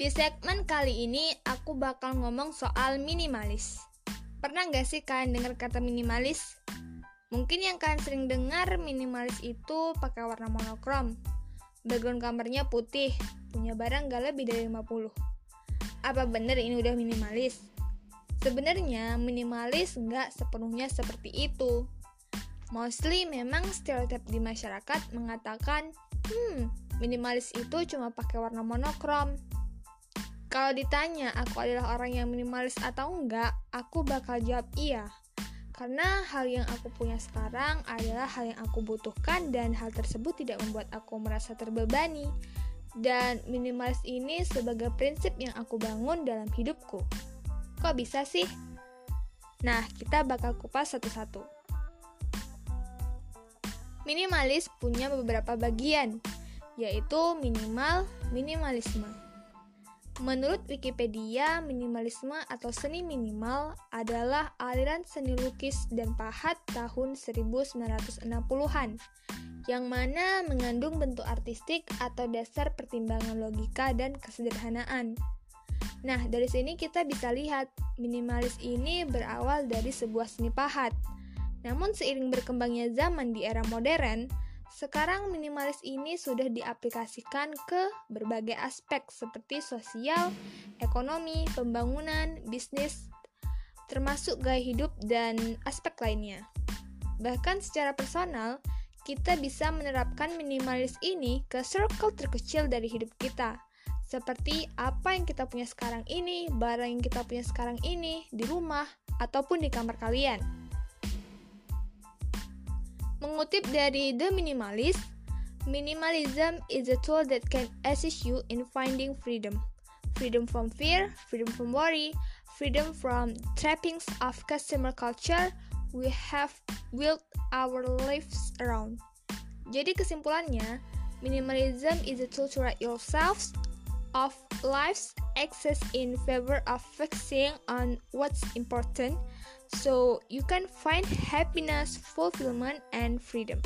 Di segmen kali ini aku bakal ngomong soal minimalis. Pernah nggak sih kalian dengar kata minimalis? Mungkin yang kalian sering dengar minimalis itu pakai warna monokrom. Background kamarnya putih, punya barang gak lebih dari 50. Apa bener ini udah minimalis? Sebenarnya minimalis nggak sepenuhnya seperti itu. Mostly memang stereotip di masyarakat mengatakan, hmm, minimalis itu cuma pakai warna monokrom, kalau ditanya aku adalah orang yang minimalis atau enggak, aku bakal jawab iya. Karena hal yang aku punya sekarang adalah hal yang aku butuhkan dan hal tersebut tidak membuat aku merasa terbebani. Dan minimalis ini sebagai prinsip yang aku bangun dalam hidupku. Kok bisa sih? Nah, kita bakal kupas satu-satu. Minimalis punya beberapa bagian, yaitu minimal, minimalisme. Menurut Wikipedia, minimalisme atau seni minimal adalah aliran seni lukis dan pahat tahun 1960-an yang mana mengandung bentuk artistik atau dasar pertimbangan logika dan kesederhanaan. Nah, dari sini kita bisa lihat minimalis ini berawal dari sebuah seni pahat. Namun seiring berkembangnya zaman di era modern, sekarang minimalis ini sudah diaplikasikan ke berbagai aspek seperti sosial, ekonomi, pembangunan, bisnis, termasuk gaya hidup dan aspek lainnya. Bahkan secara personal, kita bisa menerapkan minimalis ini ke circle terkecil dari hidup kita. Seperti apa yang kita punya sekarang ini, barang yang kita punya sekarang ini, di rumah, ataupun di kamar kalian. Mengutip dari The Minimalist, minimalism is a tool that can assist you in finding freedom. Freedom from fear, freedom from worry, freedom from trappings of customer culture we have built our lives around. Jadi kesimpulannya, minimalism is a tool to write yourselves of life's excess in favor of focusing on what's important so you can find happiness, fulfillment, and freedom.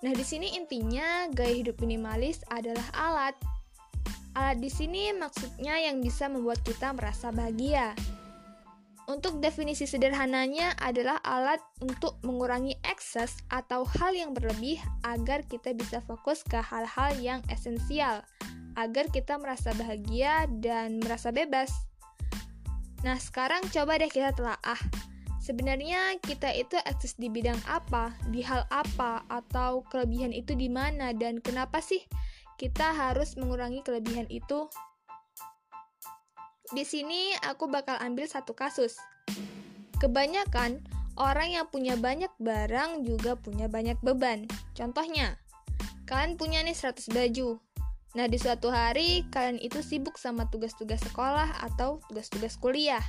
Nah, di sini intinya gaya hidup minimalis adalah alat. Alat di sini maksudnya yang bisa membuat kita merasa bahagia. Untuk definisi sederhananya adalah alat untuk mengurangi ekses atau hal yang berlebih agar kita bisa fokus ke hal-hal yang esensial, agar kita merasa bahagia dan merasa bebas. Nah, sekarang coba deh kita telaah. Sebenarnya kita itu eksis di bidang apa, di hal apa, atau kelebihan itu di mana, dan kenapa sih kita harus mengurangi kelebihan itu? Di sini aku bakal ambil satu kasus. Kebanyakan orang yang punya banyak barang juga punya banyak beban. Contohnya, kalian punya nih 100 baju, Nah, di suatu hari kalian itu sibuk sama tugas-tugas sekolah atau tugas-tugas kuliah.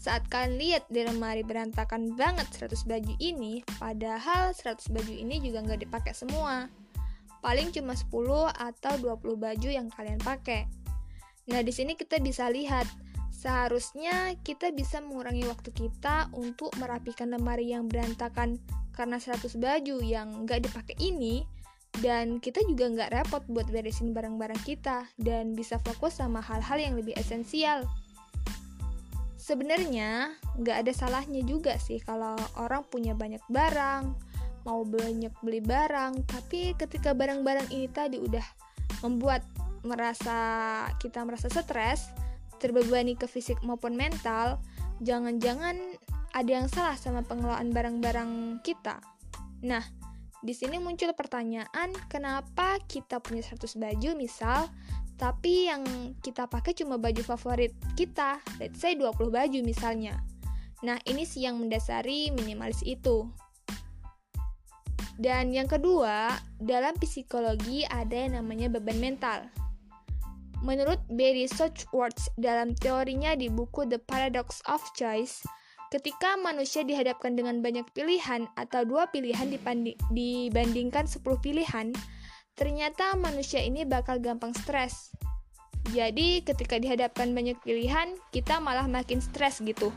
Saat kalian lihat di lemari berantakan banget 100 baju ini, padahal 100 baju ini juga nggak dipakai semua. Paling cuma 10 atau 20 baju yang kalian pakai. Nah, di sini kita bisa lihat seharusnya kita bisa mengurangi waktu kita untuk merapikan lemari yang berantakan karena 100 baju yang nggak dipakai ini dan kita juga nggak repot buat beresin barang-barang kita dan bisa fokus sama hal-hal yang lebih esensial. Sebenarnya nggak ada salahnya juga sih kalau orang punya banyak barang, mau banyak beli barang, tapi ketika barang-barang ini tadi udah membuat merasa kita merasa stres, terbebani ke fisik maupun mental, jangan-jangan ada yang salah sama pengelolaan barang-barang kita. Nah, di sini muncul pertanyaan, kenapa kita punya 100 baju misal, tapi yang kita pakai cuma baju favorit kita, let's say 20 baju misalnya. Nah, ini sih yang mendasari minimalis itu. Dan yang kedua, dalam psikologi ada yang namanya beban mental. Menurut Barry Sochworth dalam teorinya di buku The Paradox of Choice, Ketika manusia dihadapkan dengan banyak pilihan atau dua pilihan dibandingkan 10 pilihan, ternyata manusia ini bakal gampang stres. Jadi ketika dihadapkan banyak pilihan, kita malah makin stres gitu.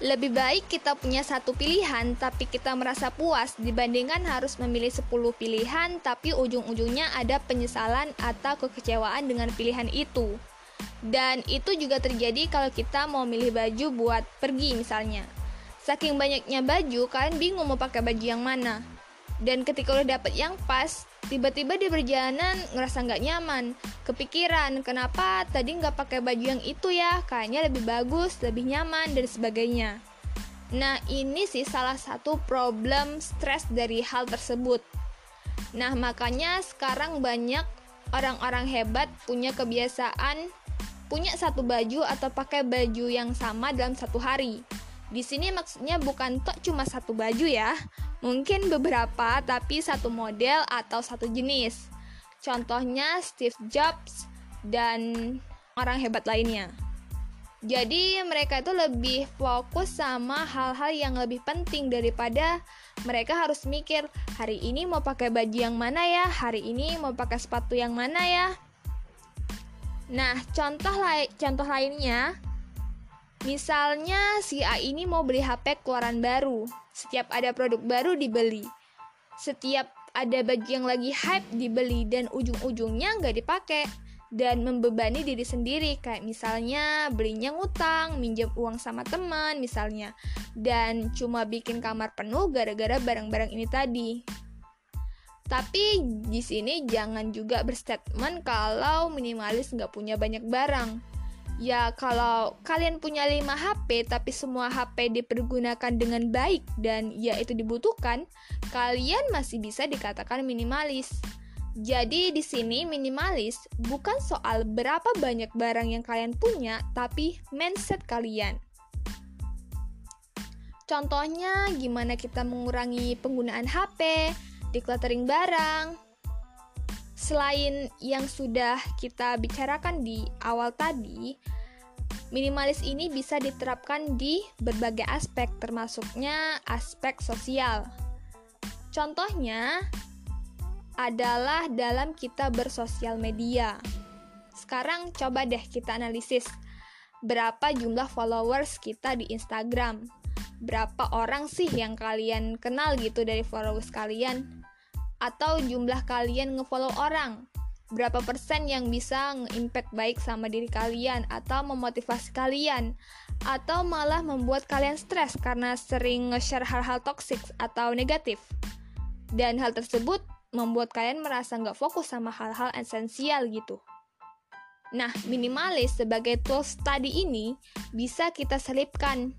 Lebih baik kita punya satu pilihan tapi kita merasa puas dibandingkan harus memilih 10 pilihan tapi ujung-ujungnya ada penyesalan atau kekecewaan dengan pilihan itu. Dan itu juga terjadi kalau kita mau milih baju buat pergi misalnya. Saking banyaknya baju, kalian bingung mau pakai baju yang mana. Dan ketika udah dapet yang pas, tiba-tiba di perjalanan ngerasa nggak nyaman, kepikiran kenapa tadi nggak pakai baju yang itu ya, kayaknya lebih bagus, lebih nyaman dan sebagainya. Nah ini sih salah satu problem stres dari hal tersebut. Nah makanya sekarang banyak orang-orang hebat punya kebiasaan punya satu baju atau pakai baju yang sama dalam satu hari. Di sini maksudnya bukan tok cuma satu baju ya, Mungkin beberapa, tapi satu model atau satu jenis. Contohnya Steve Jobs dan orang hebat lainnya. Jadi mereka itu lebih fokus sama hal-hal yang lebih penting daripada mereka harus mikir hari ini mau pakai baju yang mana ya, hari ini mau pakai sepatu yang mana ya. Nah, contoh lain contoh lainnya Misalnya si A ini mau beli HP keluaran baru. Setiap ada produk baru dibeli. Setiap ada baju yang lagi hype dibeli dan ujung-ujungnya nggak dipakai dan membebani diri sendiri kayak misalnya belinya ngutang, minjem uang sama teman misalnya dan cuma bikin kamar penuh gara-gara barang-barang ini tadi. Tapi di sini jangan juga berstatement kalau minimalis nggak punya banyak barang Ya kalau kalian punya 5 HP tapi semua HP dipergunakan dengan baik dan ya itu dibutuhkan, kalian masih bisa dikatakan minimalis. Jadi di sini minimalis bukan soal berapa banyak barang yang kalian punya, tapi mindset kalian. Contohnya gimana kita mengurangi penggunaan HP, decluttering barang, selain yang sudah kita bicarakan di awal tadi, minimalis ini bisa diterapkan di berbagai aspek, termasuknya aspek sosial. Contohnya adalah dalam kita bersosial media. Sekarang coba deh kita analisis berapa jumlah followers kita di Instagram. Berapa orang sih yang kalian kenal gitu dari followers kalian? Atau jumlah kalian ngefollow orang. Berapa persen yang bisa nge-impact baik sama diri kalian atau memotivasi kalian. Atau malah membuat kalian stres karena sering nge-share hal-hal toxic atau negatif. Dan hal tersebut membuat kalian merasa nggak fokus sama hal-hal esensial gitu. Nah, minimalis sebagai tools tadi ini bisa kita selipkan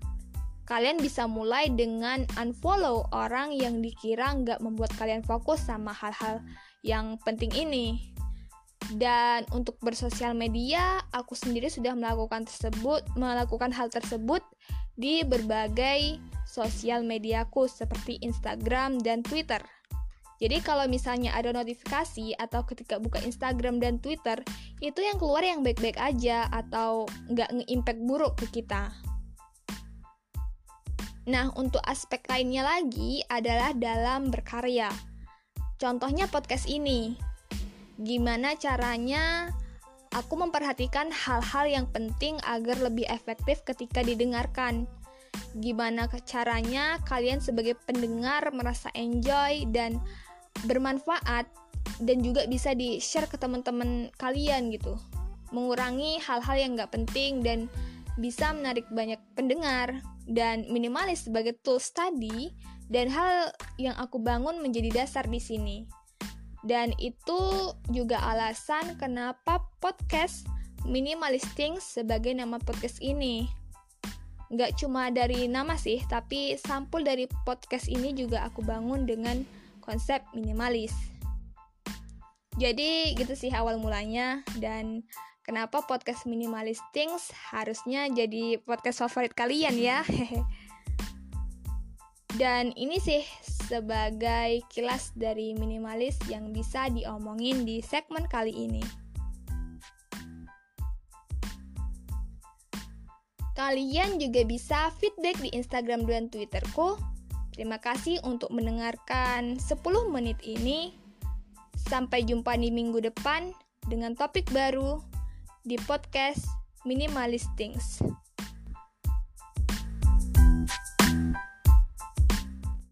Kalian bisa mulai dengan unfollow orang yang dikira nggak membuat kalian fokus sama hal-hal yang penting ini. Dan untuk bersosial media, aku sendiri sudah melakukan tersebut, melakukan hal tersebut di berbagai sosial mediaku seperti Instagram dan Twitter. Jadi kalau misalnya ada notifikasi atau ketika buka Instagram dan Twitter, itu yang keluar yang baik-baik aja atau nggak nge-impact buruk ke kita. Nah, untuk aspek lainnya lagi adalah dalam berkarya. Contohnya podcast ini. Gimana caranya aku memperhatikan hal-hal yang penting agar lebih efektif ketika didengarkan. Gimana caranya kalian sebagai pendengar merasa enjoy dan bermanfaat dan juga bisa di-share ke teman-teman kalian gitu. Mengurangi hal-hal yang gak penting dan bisa menarik banyak pendengar dan minimalis sebagai tools tadi dan hal yang aku bangun menjadi dasar di sini. Dan itu juga alasan kenapa podcast Minimalist Things sebagai nama podcast ini. Nggak cuma dari nama sih, tapi sampul dari podcast ini juga aku bangun dengan konsep minimalis. Jadi gitu sih awal mulanya dan Kenapa podcast Minimalist Things harusnya jadi podcast favorit kalian ya? Dan ini sih sebagai kilas dari minimalis yang bisa diomongin di segmen kali ini. Kalian juga bisa feedback di Instagram dan Twitterku. Terima kasih untuk mendengarkan 10 menit ini. Sampai jumpa di minggu depan dengan topik baru di podcast Minimalist Things.